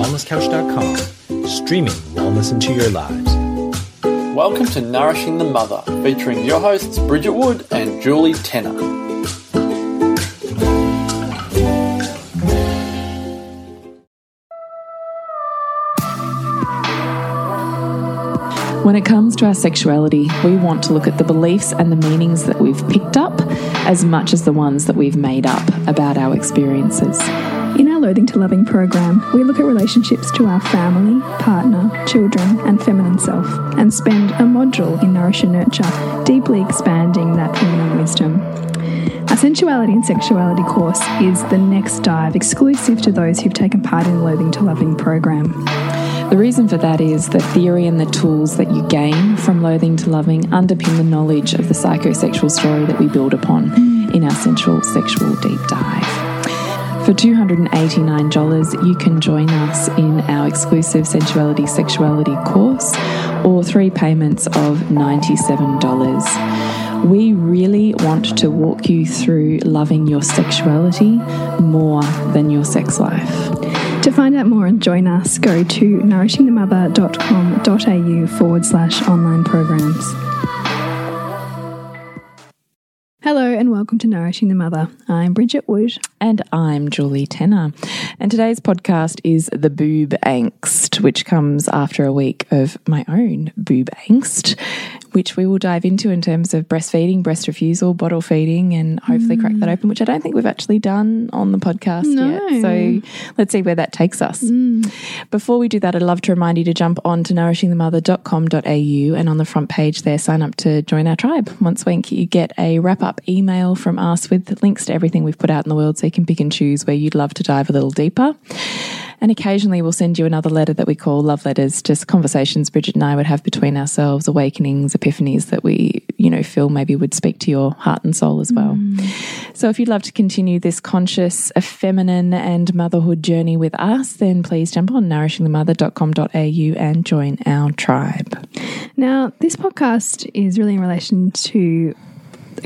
wellnesscouch.com, streaming wellness into your lives. Welcome to Nourishing the Mother, featuring your hosts Bridget Wood and Julie Tenner. When it comes to our sexuality, we want to look at the beliefs and the meanings that we've picked up as much as the ones that we've made up about our experiences. In our Loathing to Loving program, we look at relationships to our family, partner, children, and feminine self, and spend a module in Nourish and Nurture, deeply expanding that feminine wisdom. Our sensuality and sexuality course is the next dive exclusive to those who've taken part in the Loathing to Loving program. The reason for that is the theory and the tools that you gain from loathing to loving underpin the knowledge of the psychosexual story that we build upon in our sensual sexual deep dive. For $289, you can join us in our exclusive sensuality sexuality course or three payments of $97. We really want to walk you through loving your sexuality more than your sex life. To find out more and join us, go to nourishingthemother.com.au forward slash online programs. Welcome to Nourishing the Mother. I'm Bridget Wood. And I'm Julie Tenner. And today's podcast is The Boob Angst, which comes after a week of my own boob angst, which we will dive into in terms of breastfeeding, breast refusal, bottle feeding, and hopefully crack that mm. open, which I don't think we've actually done on the podcast No. yet. So let's see where that takes us. Mm. Before we do that, I'd love to remind you to jump on to nourishingthemother.com.au and on the front page there, sign up to join our tribe. Once a week, you get a wrap up email from us with links to everything we've put out in the world so you can pick and choose where you'd love to dive a little deeper. And occasionally we'll send you another letter that we call love letters, just conversations Bridget and I would have between ourselves, awakenings, epiphanies that we, you know, feel maybe would speak to your heart and soul as well. Mm. So if you'd love to continue this conscious, feminine and motherhood journey with us, then please jump on nourishingthemother.com.au and join our tribe. Now, this podcast is really in relation to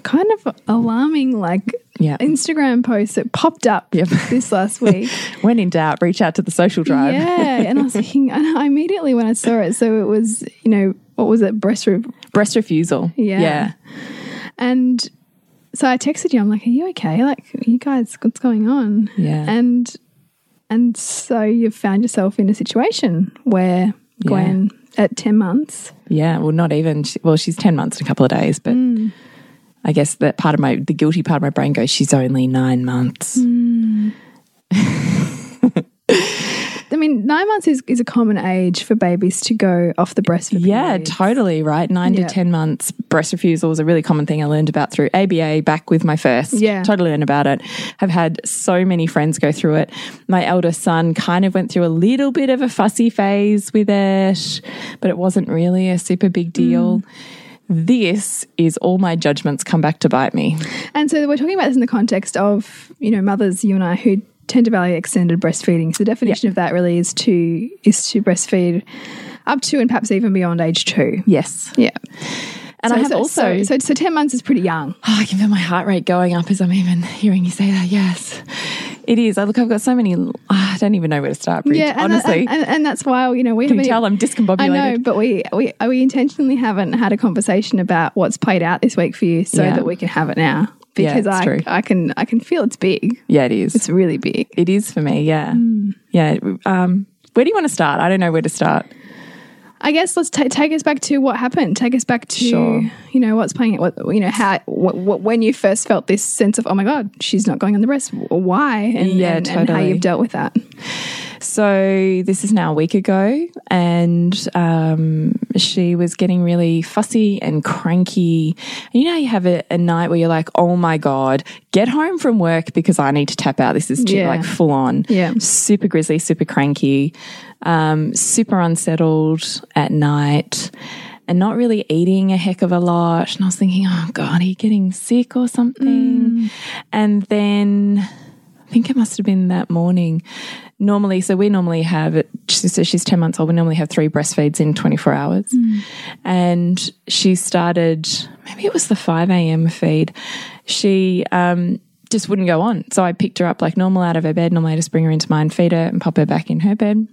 kind of alarming, like, Yeah. Instagram post that popped up Yep. this last week. When in doubt, reach out to the social drive. Yeah, and I was thinking, and I immediately when I saw it, so it was, you know, what was it, breast re- Breast refusal. Yeah. Yeah. and so I texted you. I'm like, "Are you okay? Like, you guys, what's going on?" Yeah. and and so you've found yourself in a situation where Gwen at ten months, Yeah, well, not even. She- Well, she's ten months and a couple of days, but Mm. I guess that part of my the guilty part of my brain goes, she's only nine months. Mm. I mean, nine months is, is a common age for babies to go off the breast. Yeah, totally right. Nine Yeah. to ten months breast refusal is a really common thing I learned about through ABA back with my first. Yeah. totally learned about it. Have had so many friends go through it. My eldest son kind of went through a little bit of a fussy phase with it, but it wasn't really a super big deal. This is all my judgments come back to bite me. And so we're talking about this in the context of, you know, mothers, you and I, who tend to value extended breastfeeding. So the definition of that really is to is to breastfeed up to and perhaps even beyond age two. Yes. Yeah. And so, I have so, also so, so ten months is pretty young. Oh, I can feel my heart rate going up as I'm even hearing you say that. Yes, it is. I look, I've got so many. ah, I don't even know where to start. Bridge, Yeah, and, honestly, and, and, and that's why you know we can tell I'm discombobulated? I know, but we, we we intentionally haven't had a conversation about what's played out this week for you, so Yeah. that we can have it now. Because it's I true. I can I can feel it's big. Yeah, it is. It's really big. it is for me. Yeah, Hmm. yeah. Um, where do you want to start? I don't know where to start. I guess let's ta take us back to what happened. Take us back to Sure. you know what's playing. it. What you know how what, what, when you first felt this sense of oh my god she's not going on the breast. Why and, Yeah, and, and how you've dealt with that. So this is now a week ago, and um, she was getting really fussy and cranky. And you know, you have a, a night where you're like, "Oh my god, get home from work because I need to tap out. This is too Yeah. like full on, Yeah. super grizzly, super cranky, um, super unsettled at night." And not really eating a heck of a lot. And I was thinking, oh God, are you getting sick or something? And then I think it must have been that morning. Normally, so we normally have so she's 10 months old. We normally have three breastfeeds in 24 hours. And she started, maybe it was the 5 a.m. feed. She um, just wouldn't go on. So I picked her up like normal out of her bed. Normally, I just bring her into mine, feed her, and pop her back in her bed.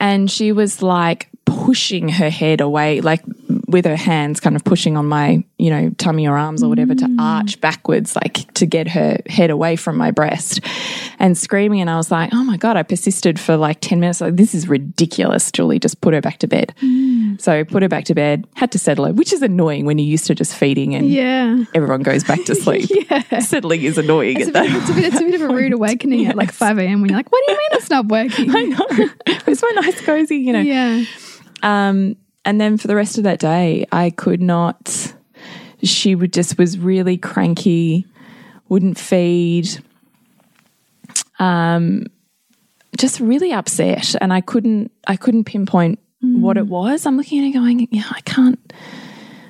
and she was like pushing her head away, like with her hands, kind of pushing on my, you know, tummy or arms or whatever to mm. arch backwards, like to get her head away from my breast and screaming. And I was like, oh my God, I persisted for like 10 minutes. Like, this is ridiculous. Julie, just put her back to bed. Mm. So put her back to bed, had to settle her, which is annoying when you're used to just feeding and Yeah. everyone goes back to sleep. Yeah. Settling is annoying It's a, bit, that it's, a bit, it's a bit of a rude awakening at like 5 a.m. when you're like, what do you mean it's not working? I know. It's my nice cozy, you know. Yeah. Um, and then for the rest of that day, I could not. She would just was really cranky, wouldn't feed. Um, just really upset, and I couldn't. I couldn't pinpoint what it was. I'm looking at it, going, "Yeah, I can't,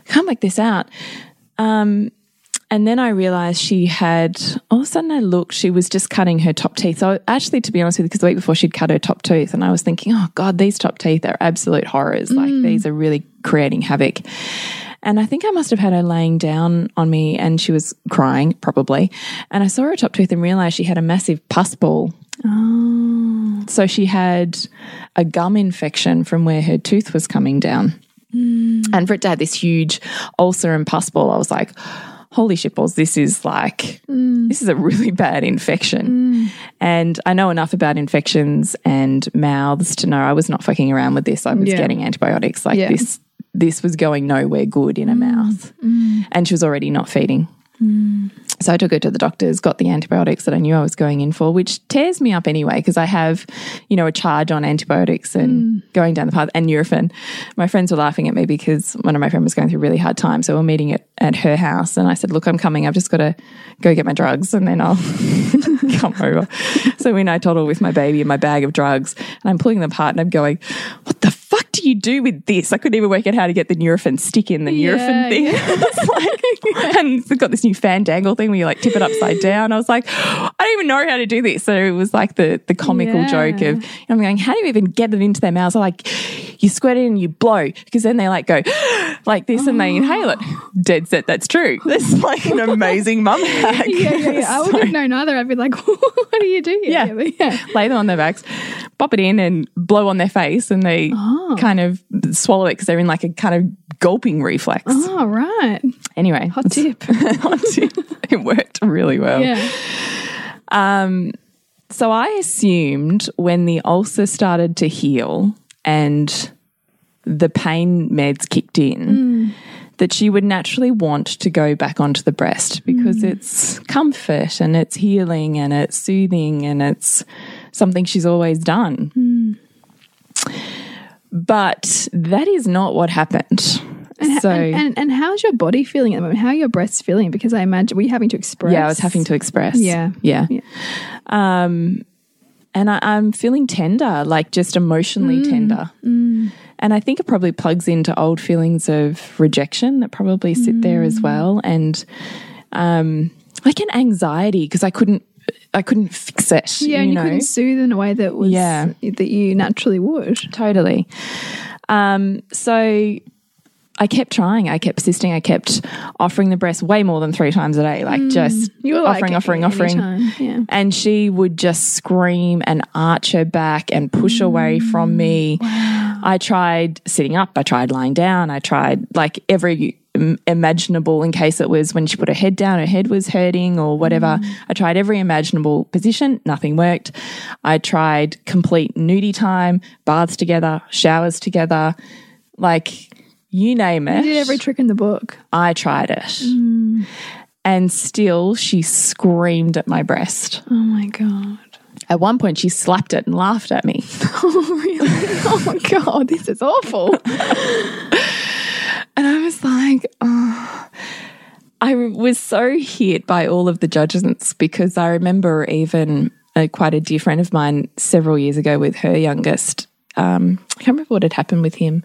can't make this out." Um, and then I realized she had, all of a sudden I looked, she was just cutting her top teeth. So actually, to be honest with you, because the week before she'd cut her top tooth, and I was thinking, oh God, these top teeth are absolute horrors. Like mm. these are really creating havoc. And I think I must have had her laying down on me and she was crying, probably. And I saw her top tooth and realized she had a massive pus ball. Oh. So she had a gum infection from where her tooth was coming down. Mm. And for it to have this huge ulcer and pus ball, I was like, holy shitballs, this is like, mm. this is a really bad infection. Mm. And I know enough about infections and mouths to know I was not fucking around with this. I was Yeah. getting antibiotics. Like Yeah. this, this was going nowhere good in a mm. mouth. And she was already not feeding. So I took her to the doctors, got the antibiotics that I knew I was going in for, which tears me up anyway because I have, you know, a charge on antibiotics and hmm. going down the path and Nurofen. My friends were laughing at me because one of my friends was going through a really hard time. So we we're meeting at, at her house and I said, Look, I'm coming. I've just got to go get my drugs and then I'll come over. So when I toddle with my baby and my bag of drugs and I'm pulling them apart and I'm going, What the fuck do you do with this? I couldn't even work out how to get the Nurofen stick in the Yeah, Nurofen thing. It's like, and it's got this new fandangle thing where you like tip it upside down. I was like, I don't even know how to do this. So it was like the the comical Yeah. joke of, I'm going, how do you even get it into their mouths? I'm like, you squirt it and you blow because then they like go like this and they inhale it. Dead set, that's true. That's like an amazing mum hack. Yeah, yeah, yeah. I wouldn't have known either. I'd be like, what do you do here? Yeah. but yeah. lay them on their backs, pop it in, and blow on their face, and they Oh. kind of swallow it because they're in like a kind of gulping reflex. Oh, right. Anyway, Hot tip. hot tip. It worked really well. Yeah. Um, So I assumed when the ulcer started to heal and the pain meds kicked in. Mm. That she would naturally want to go back onto the breast because mm. it's comfort and it's healing and it's soothing and it's something she's always done. Mm. But that is not what happened. so and, and, and how's your body feeling at the moment? How are your breasts feeling? Because I imagine, were you having to express? yeah, I was having to express. Yeah. Yeah. Yeah. Um, and I, I'm feeling tender, like just emotionally tender. And I think it probably plugs into old feelings of rejection that probably sit there as well, and um, like an anxiety because I couldn't, I couldn't fix it. Yeah, you and you know? couldn't soothe in a way that was Yeah. that you naturally would. Totally. Um, so I kept trying. I kept persisting. I kept offering the breast way more than three times a day, like mm. just You were like, offering, offering, offering. yeah. And she would just scream and arch her back and push away from mm. me. I tried sitting up. I tried lying down. I tried like every imaginable in case it was when she put her head down, her head was hurting or whatever. Mm. I tried every imaginable position. Nothing worked. I tried complete nudie time, baths together, showers together, like you name it. You did every trick in the book. I tried it. And still, she screamed at my breast. Oh my god. At one point, she slapped it and laughed at me. Oh really? oh my god, this is awful. And I was like, oh. I was so hit by all of the judgments because I remember even uh, quite a dear friend of mine several years ago with her youngest. Um, I can't remember what had happened with him.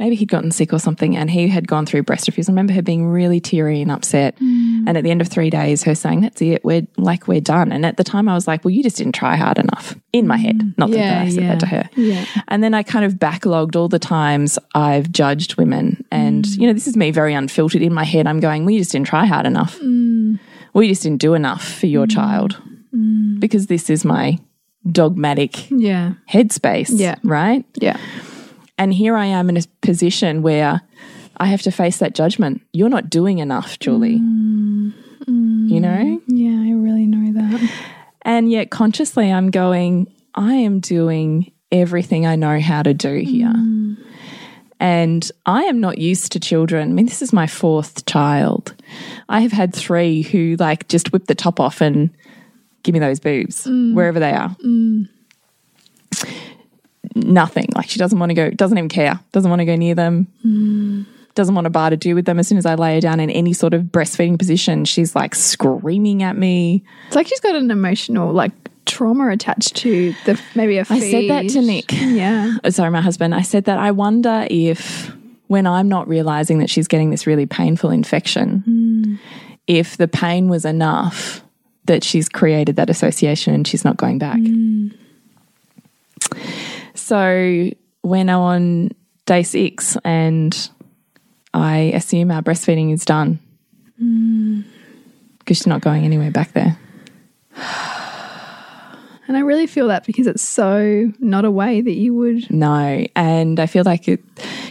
Maybe he'd gotten sick or something, and he had gone through breast refusal. I remember her being really teary and upset. Mm. And at the end of three days, her saying, "That's it. We're like we're done." And at the time, I was like, "Well, you just didn't try hard enough." In my head, not Yeah, that I said yeah. that to her. Yeah. And then I kind of backlogged all the times I've judged women. And, mm. you know, this is me very unfiltered in my head. I'm going, well, you just didn't try hard enough. Mm. Well, you just didn't do enough for your child. Because this is my dogmatic Yeah. headspace. Yeah. Right. Yeah. And here I am in a position where I have to face that judgment. You're not doing enough, Julie. Mm. You mm. know? Yeah, I really know that. And yet consciously I'm going, I am doing everything I know how to do here. Mm. And I am not used to children. I mean, this is my fourth child. I have had three who like just whip the top off and give me those boobs wherever they are. Nothing. Like she doesn't want to go, doesn't even care, doesn't want to go near them. Doesn't want a bar to do with them. As soon as I lay her down in any sort of breastfeeding position, she's like screaming at me. It's like she's got an emotional like trauma attached to the maybe a I said that to. Nick. Yeah. Oh, sorry, my husband. I said that I wonder if when I'm not realizing that she's getting this really painful infection, hmm. if the pain was enough that she's created that association and she's not going back. Hmm. So we're now on day six and I assume our breastfeeding is done hmm. because she's not going anywhere back there. And I really feel that because it's so not a way that you would No. And I feel like it,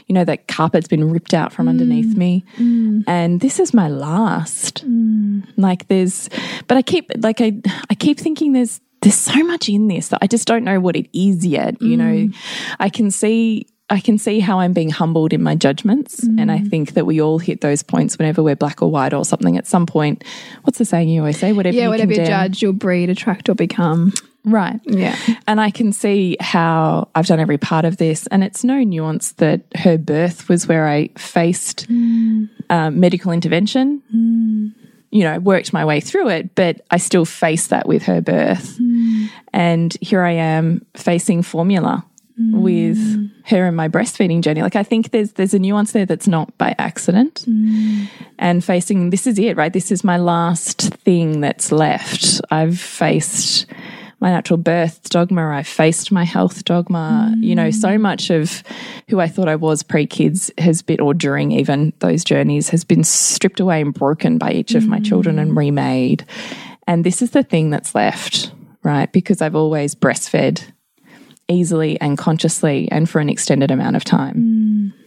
you know, that carpet's been ripped out from underneath mm. me. Mm. And this is my last. Mm. Like there's, but I keep, like, I, I keep thinking there's, there's so much in this that I just don't know what it is yet. You know, mm. I can see, I can see how I'm being humbled in my judgments. And I mm. think that we all hit those points whenever we're black or white or something at some point. What's the saying you always say? Whatever Yeah, you whatever you judge, you'll breed, attract, or become. Right. Yeah. And I can see how I've done every part of this. And it's no nuance that her birth was where I faced um, medical intervention. You know, worked my way through it, but I still faced that with her birth. Hmm. And here I am facing formula hmm. with her and my breastfeeding journey. Like I think there's there's a nuance there that's not by accident. Hmm. And facing this is it, right? This is my last thing that's left. I've faced my natural birth dogma. I've faced my health dogma. You know, so mm. much of who I thought I was pre kids has been, or during even those journeys, has been stripped away and broken by each of my children and mm. remade. And this is the thing that's left, right? Because I've always breastfed easily and consciously and for an extended amount of time. Mm.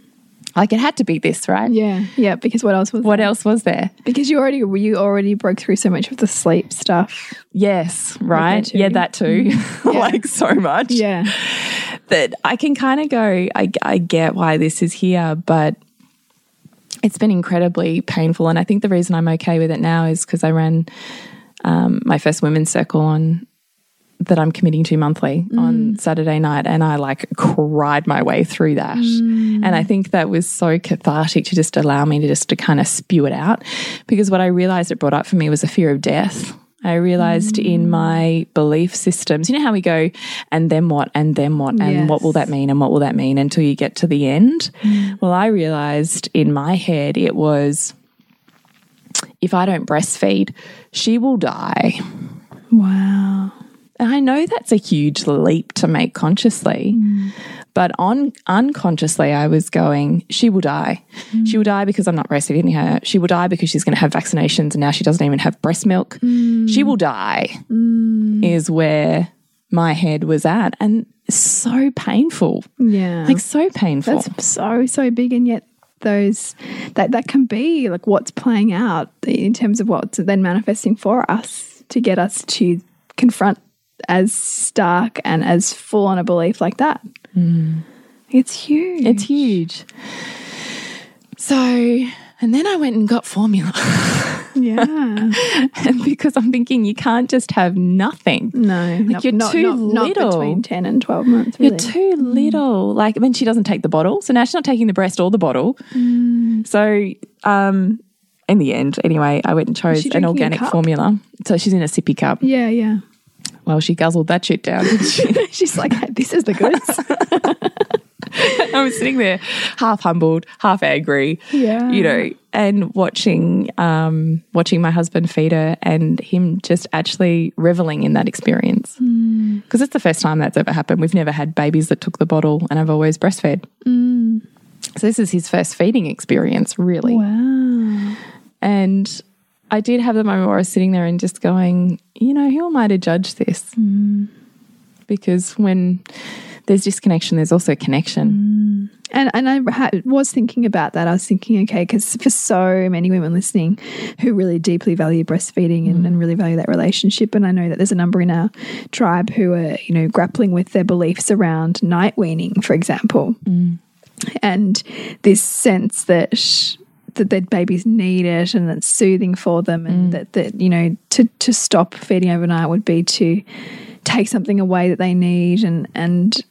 Like it had to be this, right? Yeah. Yeah. Because what else was What there? else was there? Because you already you already broke through so much of the sleep stuff. Yes, right. Yeah, that too. like so much. Yeah. that I can kind of go, I, I get why this is here, but it's been incredibly painful. And I think the reason I'm okay with it now is because I ran um, my first women's circle on that I'm committing to monthly on mm. Saturday night, and I like cried my way through that. Mm. And I think that was so cathartic to just allow me to just to kind of spew it out, because what I realized it brought up for me was a fear of death. I realized in mm. my belief systems, you know how we go, and then what, and then what, and what will that mean, and what will that mean until you get to the end? Well, I realized in my head it was if I don't breastfeed, she will die. Wow. And I know that's a huge leap to make consciously, but on unconsciously, I was going, she will die. She will die because I'm not breastfeeding her. She will die because she's going to have vaccinations and now she doesn't even have breast milk. She will die, is where my head was at. And so painful, Yeah. like so painful. That's so so big, and yet those that that can be like what's playing out in terms of what's then manifesting for us to get us to confront as stark and as full on a belief like that. Hmm. It's huge. It's huge. So, and then I went and got formula. yeah. and because I'm thinking you can't just have nothing. No, not, you're not, too not, not little. between ten and twelve months. Really. You're too mm. little. Like I mean, she doesn't take the bottle. So now she's not taking the breast or the bottle. Mm. So um in the end, anyway, I went and chose an organic formula. So she's in a sippy cup. yeah, yeah. Well, she guzzled that shit down, she? She's like, this is the goods. I was sitting there half humbled, half angry. Yeah. You know, and watching um watching my husband feed her and him just actually reveling in that experience. Because it's the first time that's ever happened. We've never had babies that took the bottle and I've always breastfed. So this is his first feeding experience, really. wow. And I did have the moment where I was sitting there and just going, you know, who am I to judge this? Mm. because when there's disconnection, there's also connection. Mm. And and I ha was thinking about that. I was thinking, okay, because for so many women listening who really deeply value breastfeeding and, mm. and really value that relationship, and I know that there's a number in our tribe who are you know grappling with their beliefs around night weaning, for example, and this sense that. That their babies need it and it's soothing for them and mm. that, that you know to to stop feeding overnight would be to take something away that they need and and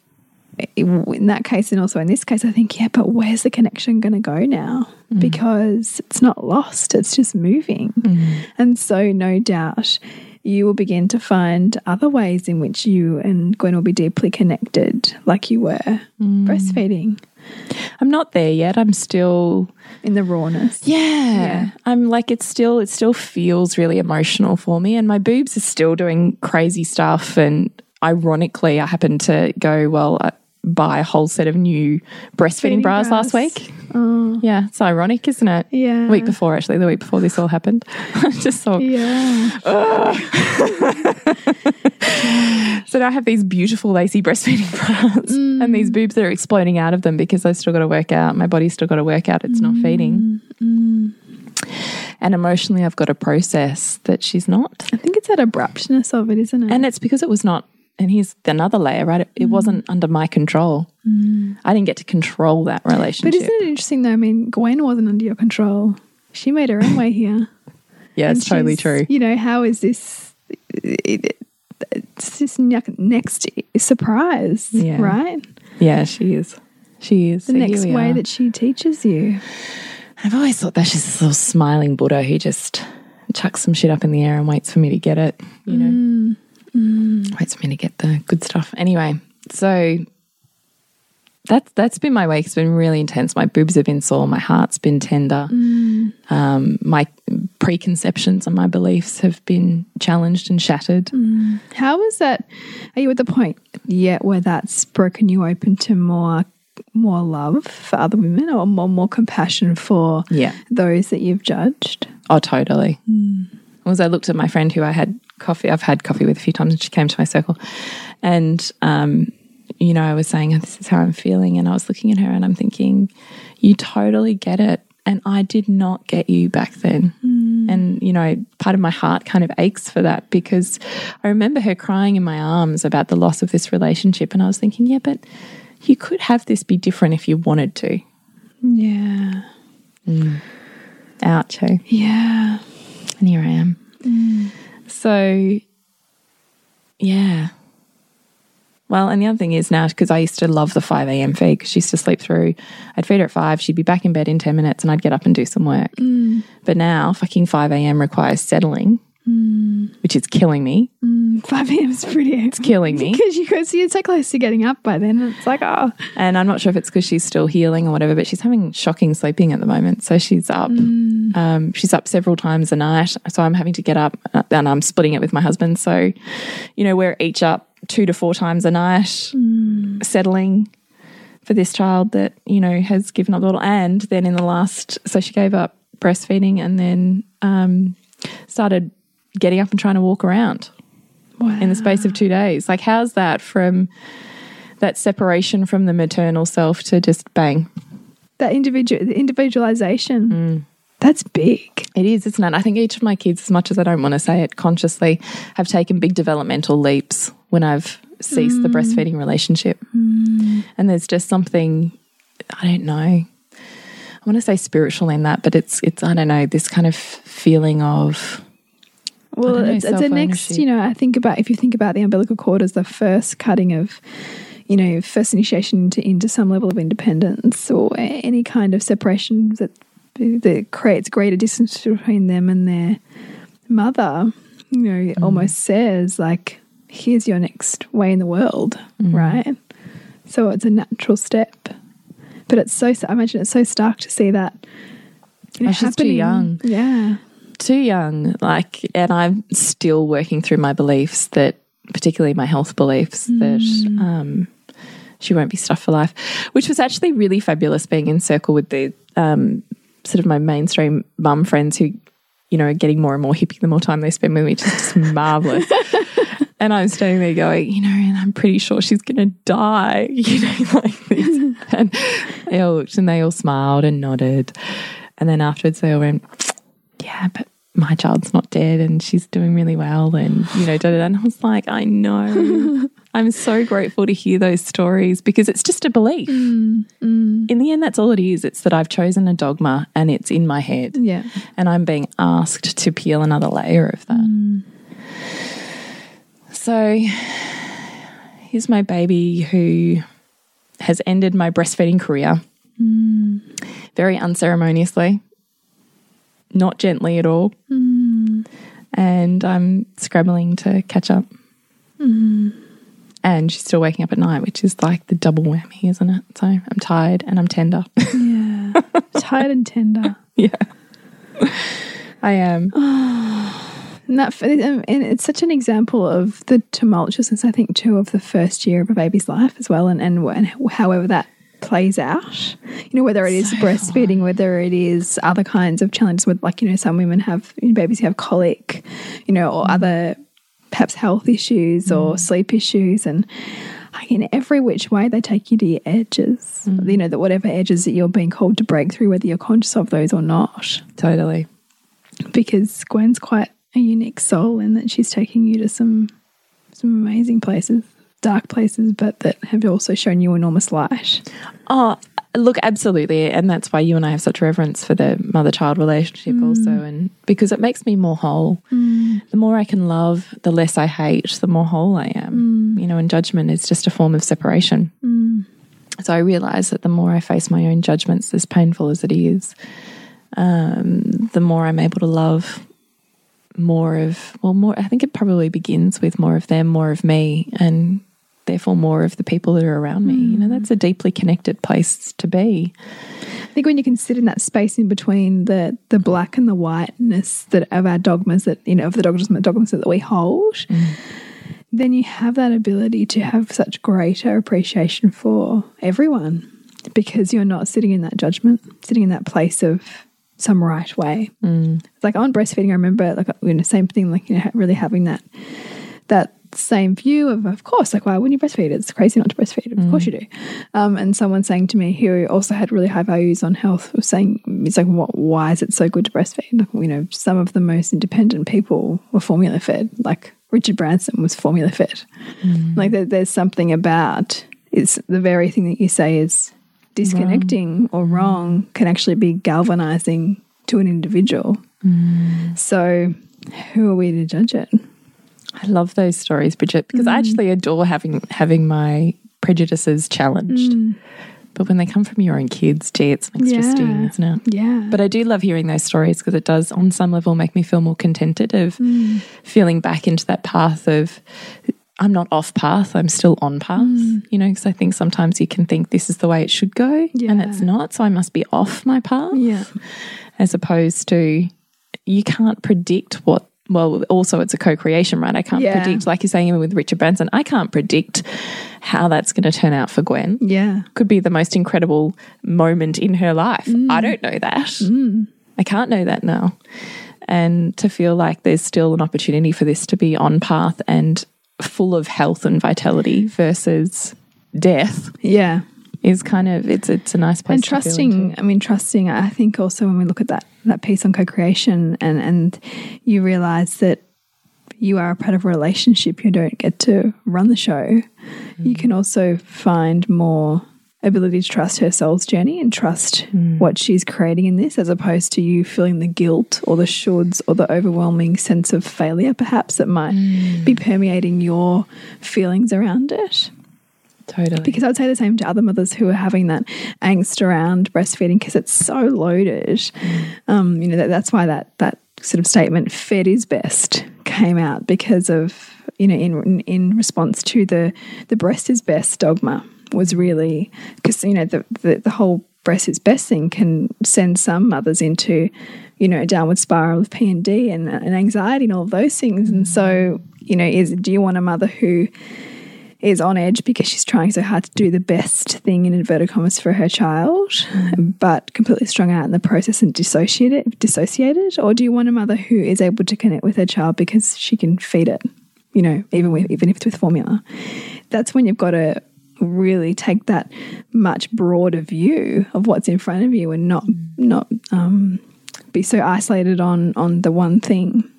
in that case and also in this case i think yeah but where's the connection going to go now? Mm. Because it's not lost it's just moving. Mm. And so no doubt you will begin to find other ways in which you and gwen will be deeply connected like you were breastfeeding I'm not there yet. I'm still in the rawness Yeah. I'm like it's still it still feels really emotional for me and my boobs are still doing crazy stuff and ironically I happened to go well uh, buy a whole set of new breastfeeding Feeding bras, last bras. Week. Yeah, it's ironic, isn't it? Yeah. Week before actually, the week before this all happened. I just thought yeah so now I have these beautiful lacy breastfeeding bras and these mm. boobs that are exploding out of them because I've still got to work out. My body's still got to work out. It's not feeding. Mm, mm. And emotionally, I've got to process that she's not. i think it's that abruptness of it isn't it And it's because it was not, and here's another layer, right? It, it mm. wasn't under my control. Mm. I didn't get to control that relationship. But isn't it interesting though? I mean, Gwen wasn't under your control. She made her own way here. yeah, it's totally true. You know, how is this? It, it's this ne- next surprise, Yeah. right? Yeah, she is. She is. The next way that she teaches you. I've always thought that she's this little smiling Buddha who just chucks some shit up in the air and waits for me to get it, you know, mm. Mm. waits for me to get the good stuff. Anyway, so that's that's been my week. It's been really intense. My boobs have been sore. My heart's been tender. Mm. Um, my preconceptions and my beliefs have been challenged and shattered. Mm. How is that? Are you at the point yet where that's broken you open to more, more love for other women, or more, more compassion for Yeah. those that you've judged? Oh, totally. Was I looked at my friend who I had coffee, I've had coffee with a few times, and she came to my circle, and um, you know, I was saying, oh, "This is how I'm feeling," and I was looking at her, and I'm thinking, "You totally get it." And I did not get you back then. And, you know, part of my heart kind of aches for that because I remember her crying in my arms about the loss of this relationship. And I was thinking, yeah, but you could have this be different if you wanted to. Yeah, Ouch. eh? yeah. And here I am. So, yeah. Well, and the other thing is now, because I used to love the 5 a.m. feed because she used to sleep through. I'd feed her at 5, she'd be back in bed in 10 minutes, and I'd get up and do some work. Mm. But now, fucking 5 a.m. requires settling, which is killing me. Five a.m. is pretty. It's killing me. because you see you're so close to getting up by then. It's like oh, And I'm not sure if it's because she's still healing or whatever, but she's having shocking sleeping at the moment. So she's up. Um, she's up several times a night. So I'm having to get up uh, and I'm splitting it with my husband. So, you know, we're each up two to four times a night, settling for this child that, you know, has given up the little. And then in the last, so she gave up breastfeeding and then um, started getting up and trying to walk around in the space of two days. Like, how's that from that separation from the maternal self to just bang? that individual the individualization. Mm. That's big. It is, isn't it? I think each of my kids, as much as I don't want to say it consciously, have taken big developmental leaps when I've ceased the breastfeeding relationship. And there's just something, I don't know. I want to say spiritual in that, but it's it's I don't know this kind of feeling of Well, it's, it's a next. You know, I think about if you think about the umbilical cord as the first cutting of, you know, first initiation into, into some level of independence or any kind of separation that that creates greater distance between them and their mother. You know, Mm. almost says like, "Here's your next way in the world," Mm. right? So it's a natural step. But it's so. I imagine it's so stark to see that. you know, Oh, she's too young. Yeah. Too young. Like, and I'm still working through my beliefs that, particularly my health beliefs, that um, she won't be stuffed for life, which was actually really fabulous being in circle with the um, sort of my mainstream mum friends who, you know, are getting more and more hippie the more time they spend with me, which is just marvelous. And I'm standing there going, you know, and I'm pretty sure she's going to die, you know, like this. and they all looked and they all smiled and nodded. And then afterwards they all went, yeah, but my child's not dead and she's doing really well. And, you know, da, da, da. and I was like, I know. I'm so grateful to hear those stories because it's just a belief. Mm, mm. In the end, that's all it is. It's that I've chosen a dogma and it's in my head. Yeah. And I'm being asked to peel another layer of that. Mm. So here's my baby who has ended my breastfeeding career very unceremoniously, not gently at all. Hmm. And I'm scrambling to catch up. Hmm. And she's still waking up at night, which is like the double whammy, isn't it? So I'm tired and I'm tender. Yeah. Tired and tender. yeah. I am. And that and it's such an example of the tumultuousness, I think, too, of the first year of a baby's life as well, and and, and however that plays out. You know, whether it is breastfeeding, whether it is other kinds of challenges with, like you know, some women have you know, babies who have colic, you know, or other perhaps health issues or mm. sleep issues, and like in every which way they take you to your edges. Mm. You know, that whatever edges that you're being called to break through, whether you're conscious of those or not Totally. because Gwen's quite a unique soul in that she's taking you to some some amazing places, dark places, but that have also shown you enormous light. Oh, look, absolutely. And that's why you and I have such reverence for the mother child relationship, mm. also. And because it makes me more whole. Mm. The more I can love, the less I hate, the more whole I am. Mm. You know, and judgment is just a form of separation. So I realize that the more I face my own judgments, as painful as it is, um, the more I'm able to love more of, well, more, I think it probably begins with more of them, more of me, and therefore more of the people that are around me. You know, that's a deeply connected place to be. I think when you can sit in that space in between the the black and the whiteness that of our dogmas that you know of the dogmas the dogmas that we hold, then you have that ability to have such greater appreciation for everyone because you're not sitting in that judgment, sitting in that place of some right way. It's like on breastfeeding, I remember like you know same thing, like you know really having that that same view of of course like why wouldn't you breastfeed? It's crazy not to breastfeed. Of course mm. you do. Um, and someone saying to me who also had really high values on health was saying it's like what why is it so good to breastfeed? Like, you know some of the most independent people were formula fed. Like Richard Branson was formula fed. Mm. Like there, there's something about it's the very thing that you say is disconnecting or wrong can actually be galvanizing to an individual. Mm. So who are we to judge it I love those stories, Bridget, because I mm. actually adore having having my prejudices challenged. Mm. But when they come from your own kids, gee, it's an extra sting, Yeah. isn't it? yeah But I do love hearing those stories because it does, on some level, make me feel more contented of mm. feeling back into that path of I'm not off path, I'm still on path. You know, because I think sometimes you can think this is the way it should go, and it's not. So I must be off my path yeah as opposed to you can't predict what well also it's a co-creation right? I can't Yeah. predict like you're saying even with richard branson i can't predict how that's going to turn out for gwen. Yeah. Could be the most incredible moment in her life. Mm. I don't know that. Mm. I can't know that now. And to feel like there's still an opportunity for this to be on path and full of health and vitality versus death yeah. is kind of it's it's a nice place and to feel into. trusting i mean trusting i think also when we look at that that piece on co-creation and and you realize that you are a part of a relationship you don't get to run the show. You mm. can also find more ability to trust her soul's journey and trust mm. what she's creating in this as opposed to you feeling the guilt or the shoulds or the overwhelming sense of failure perhaps that might mm. be permeating your feelings around it totally because I would say the same to other mothers who are having that angst around breastfeeding because it's so loaded. Um, you know that, that's why that that sort of statement "fed is best" came out because of you know in in response to the the breast is best dogma was really because you know the, the the whole breast is best thing can send some mothers into you know a downward spiral of P and D and, anxiety and all of those things. And so you know is do you want a mother who is on edge because she's trying so hard to do the best thing in inverted commas for her child, but completely strung out in the process and dissociated, dissociated? Or do you want a mother who is able to connect with her child because she can feed it you know, even with even if it's with formula, that's when you've got to really take that much broader view of what's in front of you and not not um, be so isolated on on the one thing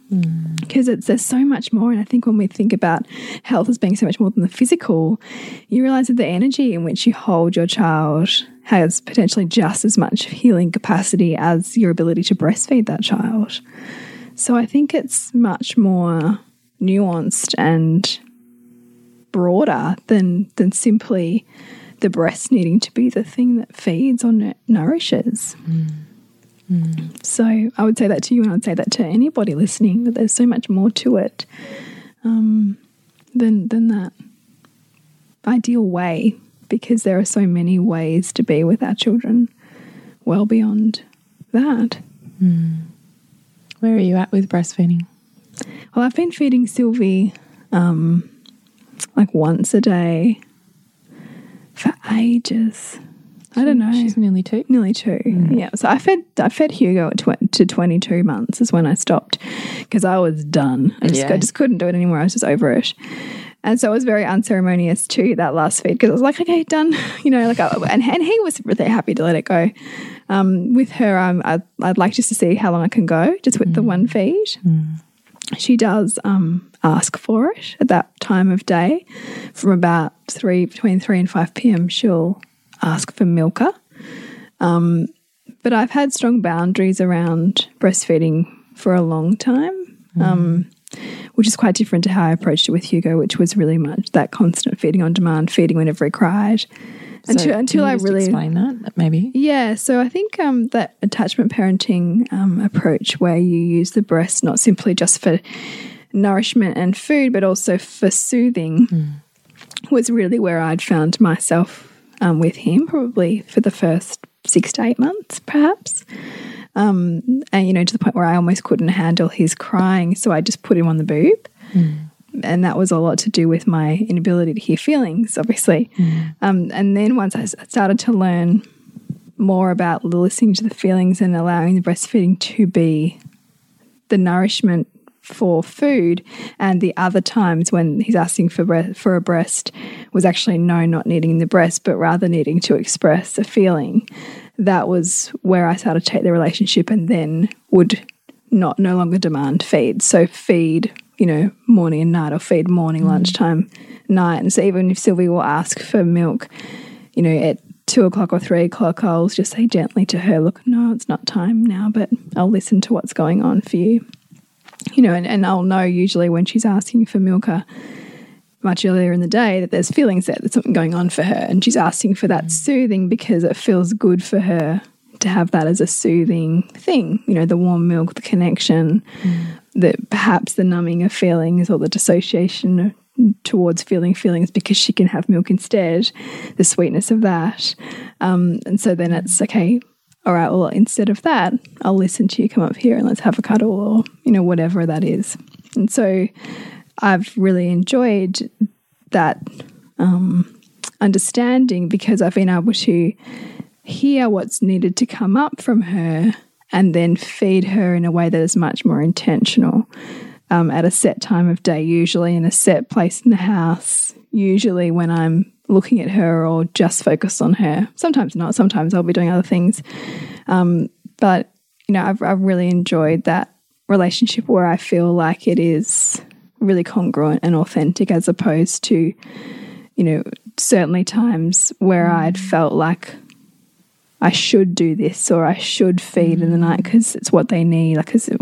because it's there's so much more and i think when we think about health as being so much more than the physical you realize that the energy in which you hold your child has potentially just as much healing capacity as your ability to breastfeed that child. So i think it's much more nuanced and broader than than simply the breast needing to be the thing that feeds or nu- nourishes so I would say that to you, and I would say that to anybody listening that there's so much more to it um, than than that ideal way, because there are so many ways to be with our children, well beyond that. Where are you at with breastfeeding? Well, I've been feeding Sylvie um, like once a day for ages. I don't know. She's nearly two. Nearly two. Yeah. So I fed I fed Hugo at tw to 22 months is when I stopped because I was done. I just, Yeah. I just couldn't do it anymore. I was just over it. And so it was very unceremonious too, that last feed, because I was like, okay, done. You know, like, I, and, and he was really happy to let it go. Um, with her, um, I'd, I'd like just to see how long I can go just with the one feed. She does um, ask for it at that time of day from about three, between 3 and 5 p.m. She'll ask for Milka. Um, but I've had strong boundaries around breastfeeding for a long time, um, which is quite different to how I approached it with Hugo, which was really much that constant feeding on demand, feeding whenever he cried. So until can until you I really explain that maybe. yeah, so I think um, that attachment parenting um, approach, where you use the breast not simply just for nourishment and food, but also for soothing, was really where I'd found myself um, with him, probably for the first six to eight months, perhaps. Um, and, you know, to the point where I almost couldn't handle his crying. So I just put him on the boob. And that was a lot to do with my inability to hear feelings, obviously. Um, and then once I started to learn more about listening to the feelings and allowing the breastfeeding to be the nourishment for food. And the other times when he's asking for for a breast was actually no not needing the breast but rather needing to express a feeling. That was where I started to take the relationship and then would not no longer demand feed. So feed you know morning and night or feed morning mm-hmm. lunchtime night. And so even if Sylvie will ask for milk you know, at two o'clock or three o'clock, I'll just say gently to her, Look, no, it's not time now, but I'll listen to what's going on for you. You know, and, and I'll know usually when she's asking for Milka much earlier in the day that there's feelings there, there's something going on for her. And she's asking for that mm. soothing because it feels good for her to have that as a soothing thing. You know, the warm milk, the connection, mm. that perhaps the numbing of feelings or the dissociation towards feeling feelings because she can have milk instead, the sweetness of that. Um, and so then it's mm. okay, all right, well, instead of that, I'll listen to you come up here and let's have a cuddle or, you know, whatever that is. And so I've really enjoyed that um, understanding because I've been able to hear what's needed to come up from her and then feed her in a way that is much more intentional um, at a set time of day, usually in a set place in the house, usually when I'm looking at her or just focused on her. Sometimes not, sometimes I'll be doing other things. Um, but, you know, I've, I've really enjoyed that relationship where I feel like it is really congruent and authentic as opposed to, you know, certainly times where I'd felt like I should do this or I should feed in the night because it's what they need. Like, 'cause it-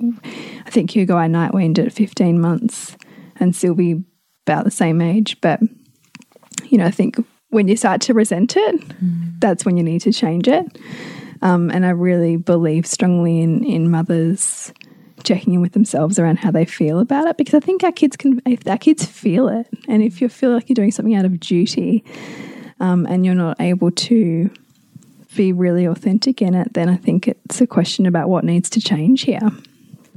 I think Hugo I night weaned at 15 months and Sylvie about the same age. But, you know, I think when you start to resent it, that's when you need to change it. Um, and I really believe strongly in, in mothers checking in with themselves around how they feel about it because I think our kids can, if our kids feel it, and if you feel like you're doing something out of duty um, and you're not able to be really authentic in it, then I think it's a question about what needs to change here.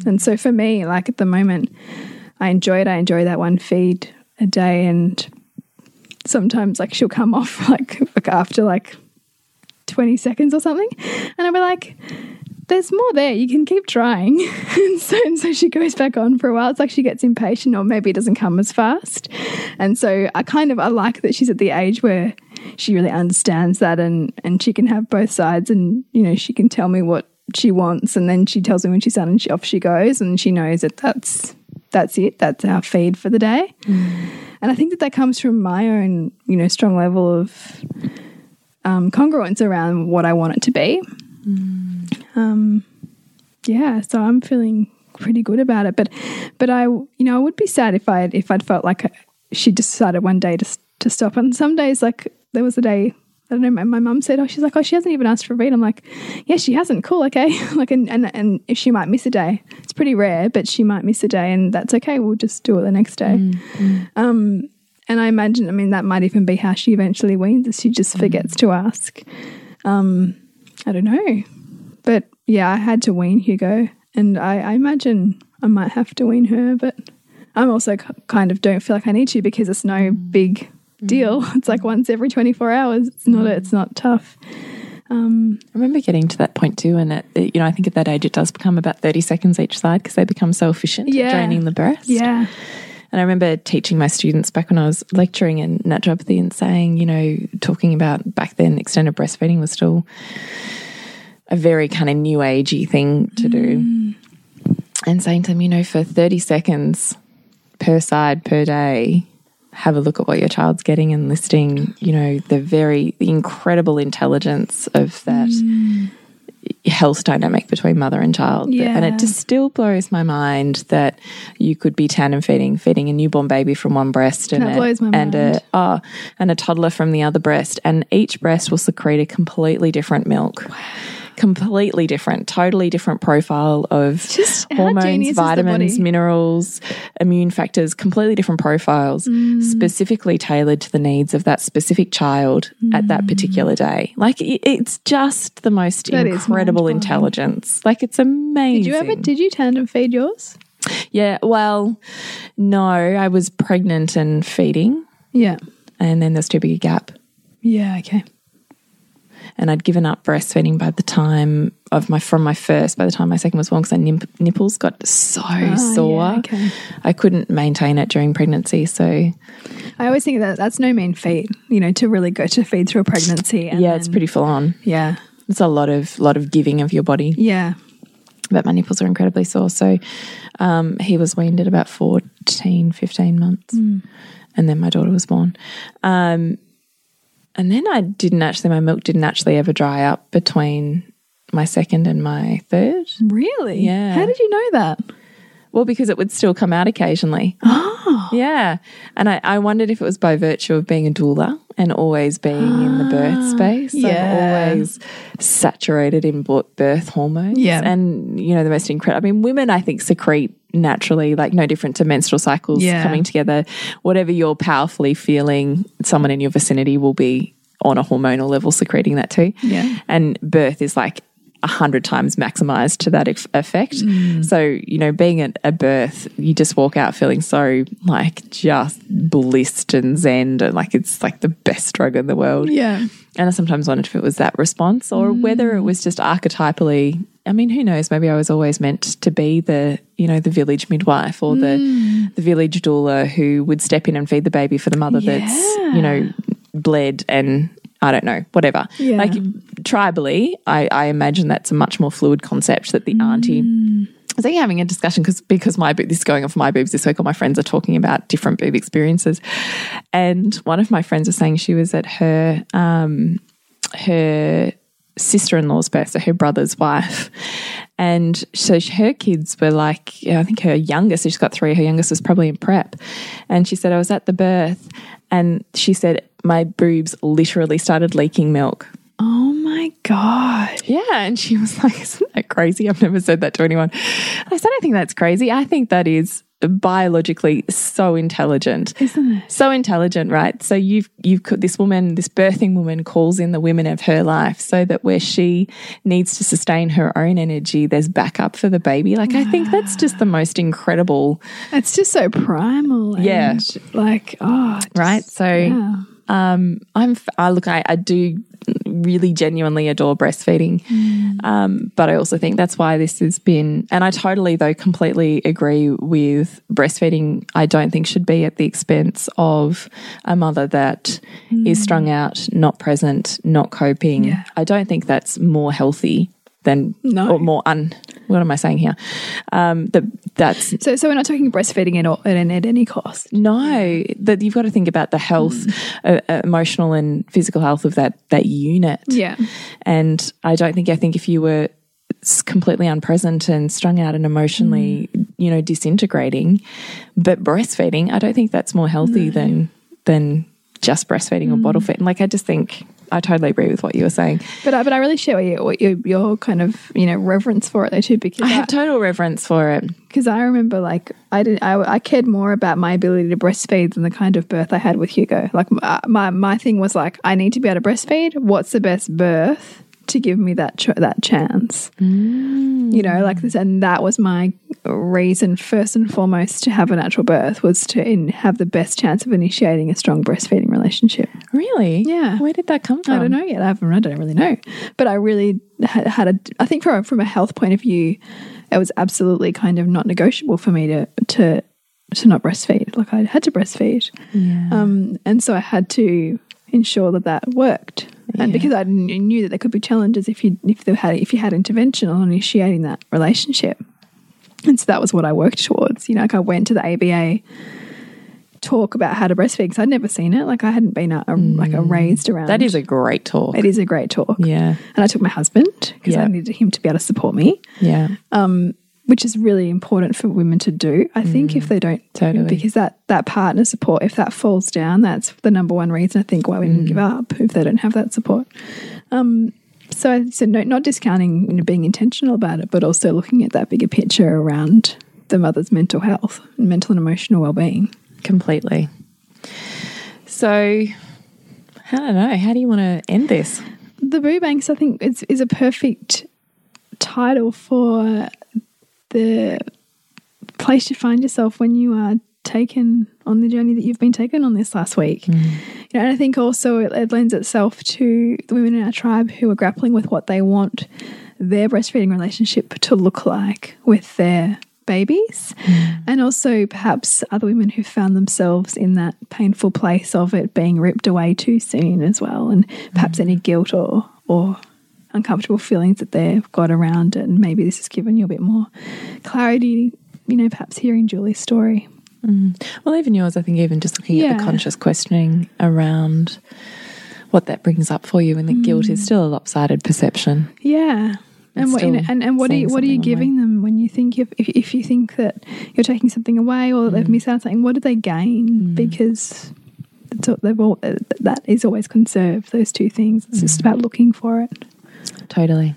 And so for me, like at the moment, I enjoy it. I enjoy that one feed a day, and sometimes like she'll come off like, like after like 20 seconds or something, and I'll be like, there's more there. You can keep trying. and, so, and so she goes back on for a while. It's like she gets impatient or maybe it doesn't come as fast. And so I kind of I like that she's at the age where she really understands that and and she can have both sides and you know she can tell me what she wants and then she tells me when she's done and she, off she goes and she knows that that's that's it. That's our feed for the day. And I think that that comes from my own, you know, strong level of um, congruence around what I want it to be. Um, yeah, so I'm feeling pretty good about it. But, but I, you know, I would be sad if I if I'd felt like she decided one day to to stop. And some days, like there was a day I don't know. My, my mum said, "Oh, she's like, oh, she hasn't even asked for a read." I'm like, "Yeah, she hasn't. Cool, okay." like, and, and and if she might miss a day, it's pretty rare, but she might miss a day, and that's okay. We'll just do it the next day. Mm, Um, and I imagine, I mean, that might even be how she eventually weans. Is she just forgets to ask. Um, I don't know, but yeah, I had to wean Hugo, and I, I imagine I might have to wean her, but I'm also kind of don't feel like I need to because it's no big deal. It's like once every 24 hours. It's not. It's not tough. Um, I remember getting to that point too, and it- you know, I think at that age it does become about thirty seconds each side because they become so efficient Yeah. at draining the breast. yeah, And I remember teaching my students back when I was lecturing in naturopathy and saying, you know, talking about back then extended breastfeeding was still a very kind of new agey thing to do. And saying to them, you know, for 30 seconds per side per day, have a look at what your child's getting and listing, you know, the very the incredible intelligence of that health dynamic between mother and child. Yeah. And it just still blows my mind that you could be tandem feeding, feeding a newborn baby from one breast and a, and a oh, and a toddler from the other breast, and each breast will secrete a completely different milk. Completely different, totally different profile of Just hormones, genius is the vitamins, minerals, immune factors, completely different profiles, Mm. specifically tailored to the needs of that specific child at that particular day. Like it, it's just the most Mm. That incredible intelligence. Like it's amazing. did you ever? Did you tandem feed yours? yeah. Well, no, I was pregnant and feeding, Yeah. and then there's too big a gap. Yeah. Okay. And I'd given up breastfeeding by the time of my from my first. By the time my second was born, because my nip, nipples got so sore, Ah, yeah, okay. I couldn't maintain it during pregnancy. So I always think that that's no mean feat. You know, to really go to feed through a pregnancy. And yeah, it's pretty full on. Yeah. It's a lot of lot of giving of your body, Yeah. but my nipples are incredibly sore. So um, he was weaned at about 14, 15 months, Hmm. and then my daughter was born. Um, and then I didn't actually, my milk didn't actually ever dry up between my second and my third. Really? Yeah. How did you know that? Well, because it would still come out occasionally. Oh. Yeah. And I, I wondered if it was by virtue of being a doula and always being in the birth ah, space. yeah. I'm always saturated in birth hormones. Yeah. And, you know, the most incredible, I mean, women, I think, secrete naturally, like no different to menstrual cycles Yeah. coming together. Whatever you're powerfully feeling, someone in your vicinity will be on a hormonal level secreting that too. Yeah. And birth is like a hundred times maximized to that effect. Mm. So, you know, being at a birth, you just walk out feeling so like just blissed and zen and like it's like the best drug in the world. Yeah. And I sometimes wondered if it was that response or whether it was just archetypally. I mean, who knows? Maybe I was always meant to be the, you know, the village midwife or the the village doula who would step in and feed the baby for the mother that's, you know, bled and I don't know, whatever. Yeah. Like tribally, I, I imagine that's a much more fluid concept that the auntie I was actually having a discussion because because my this is going on for my boobs this week. All my friends are talking about different boob experiences, and one of my friends was saying she was at her um, her sister in law's birth, so her brother's wife, and so her kids were like, yeah, I think her youngest, she's got three. Her youngest was probably in prep, and she said I was at the birth, and she said my boobs literally started leaking milk. Oh my God. Yeah. And she was like, Isn't that crazy? I've never said that to anyone. I said, I don't think that's crazy. I think that is biologically so intelligent. Isn't it? So intelligent, right? So you've you've this woman, this birthing woman calls in the women of her life so that where she needs to sustain her own energy, there's backup for the baby. Like I think that's just the most incredible It's just so primal. and, Yeah. Like, oh. just- right? So yeah. Um, I'm. I look. I, I do really genuinely adore breastfeeding. Um, but I also think that's why this has been, and I totally, though, completely agree with breastfeeding. I don't think should be at the expense of a mother that is strung out, not present, not coping. Yeah. I don't think that's more healthy than, No. or more un, what am I saying here? Um, that that's So, so we're not talking breastfeeding at, all, at, at any cost. no, that you've got to think about the health, uh, uh, emotional and physical health of that that unit. Yeah. and I don't think I think if you were completely unpresent and strung out and emotionally, you know, disintegrating, but breastfeeding, I don't think that's more healthy than than just breastfeeding or bottle feeding. Like I just think I totally agree with what you were saying. But I, but I really share what, you, what your, your kind of you know reverence for it though too because I have total reverence for it. because I remember like I did I, I cared more about my ability to breastfeed than the kind of birth I had with Hugo. Like my uh, my, my thing was like I need to be able to breastfeed. What's the best birth to give me that ch that chance? Mm. You know, like this, and that was my reason first and foremost to have a natural birth was to in, have the best chance of initiating a strong breastfeeding relationship. Really? Yeah. Where did that come from? I don't know yet. I haven't. I don't really know. But I really had, had a. I think from a, from a health point of view, it was absolutely kind of not negotiable for me to to to not breastfeed. Like I had to breastfeed, um, and so I had to ensure that that worked. And because I knew that there could be challenges if you if there had if you had intervention on initiating that relationship, and so that was what I worked towards. You know, like I went to the ABA talk about how to breastfeed because I'd never seen it. Like I hadn't been a, a, like a raised around. That is a great talk. It is a great talk. Yeah. And I took my husband because Yeah. I needed him to be able to support me, Yeah. which is really important for women to do. I think if they don't, Mm. Totally. because that that partner support, if that falls down, that's the number one reason I think why women Mm. give up if they don't have that support. Um, so, I- said no, not discounting you know, being intentional about it, but also looking at that bigger picture around the mother's mental health, and mental and emotional well being. Completely. So, I don't know. How do you want to end this? The Boob Angst, I think, is, is a perfect title for the place you find yourself when you are taken on the journey that you've been taken on this last week. Mm. You know, and I think also it, it lends itself to the women in our tribe who are grappling with what they want their breastfeeding relationship to look like with their babies, hmm. and also perhaps other women who found themselves in that painful place of it being ripped away too soon as well, and perhaps any hmm. guilt or or uncomfortable feelings that they've got around it. And maybe this has given you a bit more clarity, you know, perhaps hearing Julie's story. Hmm. Well, even yours, I think, even just looking at the conscious questioning around what that brings up for you, and the guilt is still a lopsided perception. Yeah. And what, you know, and, and what are you, what are you giving them when you think if, if, if you think that you're taking something away or Mm. they've missed out on something, what do they gain? Because it's, all- they've all, uh, that is always conserved, those two things. It's Mm. just about looking for it. Totally.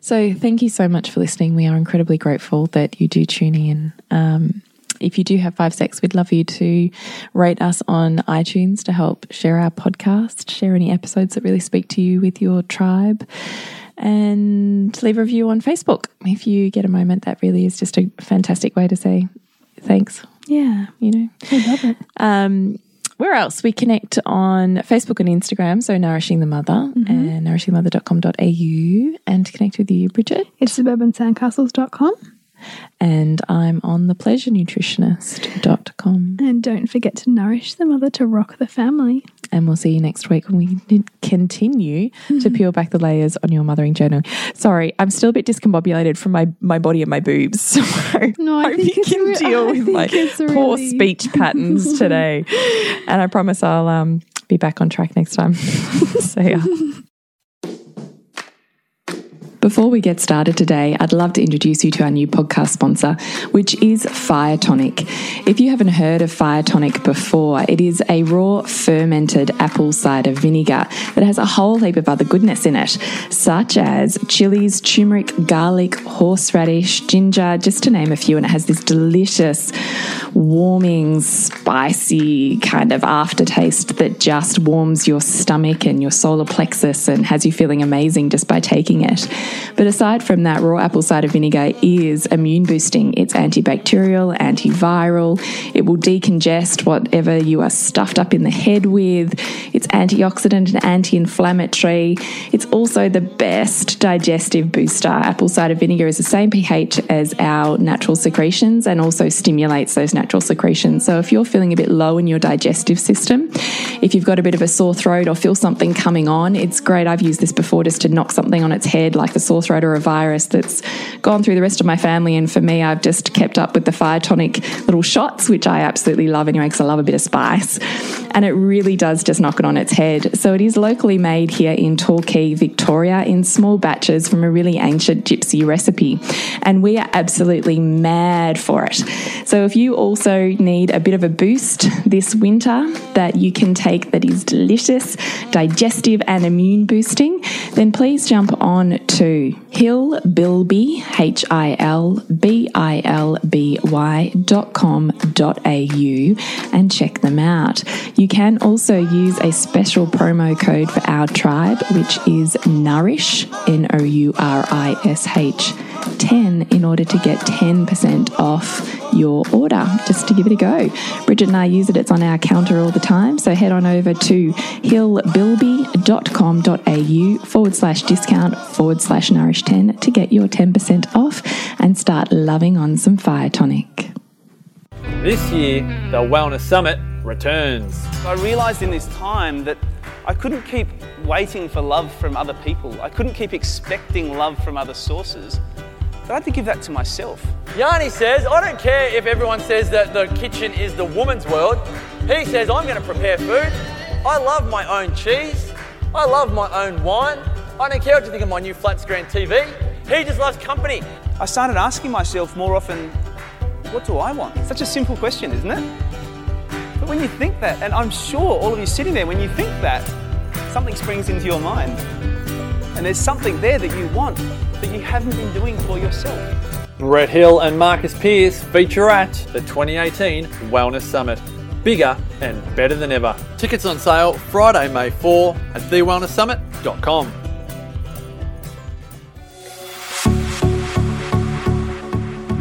So, thank you so much for listening. We are incredibly grateful that you do tune in. Um, if you do have five secs, we'd love you to rate us on iTunes to help share our podcast, share any episodes that really speak to you with your tribe, and leave a review on Facebook. If you get a moment, that really is just a fantastic way to say thanks, Yeah. you know. I love it. Um, where else? We connect on Facebook and Instagram, so Nourishing the Mother and nourishingthemother.com.au, and connect with you, Bridget. It's suburbansandcastles.com. And I'm on thepleasurenutritionist.com. And don't forget to nourish the mother to rock the family. And we'll see you next week when we continue to peel back the layers on your mothering journey. Sorry, I'm still a bit discombobulated from my, my body and my boobs. So No, I hope think you can deal with my it's poor speech patterns today. and I promise I'll um, be back on track next time. see ya. Before we get started today, I'd love to introduce you to our new podcast sponsor, which is Fire Tonic. If you haven't heard of Fire Tonic before, it is a raw fermented apple cider vinegar that has a whole heap of other goodness in it, such as chilies, turmeric, garlic, horseradish, ginger, just to name a few. And it has this delicious, warming, spicy kind of aftertaste that just warms your stomach and your solar plexus and has you feeling amazing just by taking it. But aside from that, raw apple cider vinegar is immune boosting. It's antibacterial, antiviral. It will decongest whatever you are stuffed up in the head with. It's antioxidant and anti inflammatory. It's also the best digestive booster. Apple cider vinegar is the same pH as our natural secretions and also stimulates those natural secretions. So if you're feeling a bit low in your digestive system, if you've got a bit of a sore throat or feel something coming on, it's great. I've used this before just to knock something on its head, like sore throat or a virus that's gone through the rest of my family. And for me, I've just kept up with the fire tonic little shots, which I absolutely love anyway, because I love a bit of spice. And it really does just knock it on its head. So it is locally made here in Torquay, Victoria, in small batches from a really ancient gypsy recipe. And we are absolutely mad for it. So if you also need a bit of a boost this winter that you can take that is delicious, digestive, and immune boosting, then please jump on to hillbilby, H I L B I L B Y dot com dot au and check them out. You can also use a special promo code for our tribe, which is Nourish, N O U R I S H. 10 in order to get 10% off your order just to give it a go. Bridget and I use it, it's on our counter all the time. So head on over to hillbilby.com.au forward slash discount forward slash nourish 10 to get your 10% off and start loving on some fire tonic. This year, the Wellness Summit returns. I realised in this time that I couldn't keep waiting for love from other people. I couldn't keep expecting love from other sources. So I had to give that to myself. Yanni says, I don't care if everyone says that the kitchen is the woman's world. He says, I'm going to prepare food. I love my own cheese. I love my own wine. I don't care what you think of my new flat screen TV. He just loves company. I started asking myself more often, what do I want? Such a simple question, isn't it? But when you think that, and I'm sure all of you sitting there, when you think that, something springs into your mind. And there's something there that you want that you haven't been doing for yourself. Brett Hill and Marcus Pierce feature at the 2018 Wellness Summit. Bigger and better than ever. Tickets on sale Friday, May 4 at thewellnesssummit.com.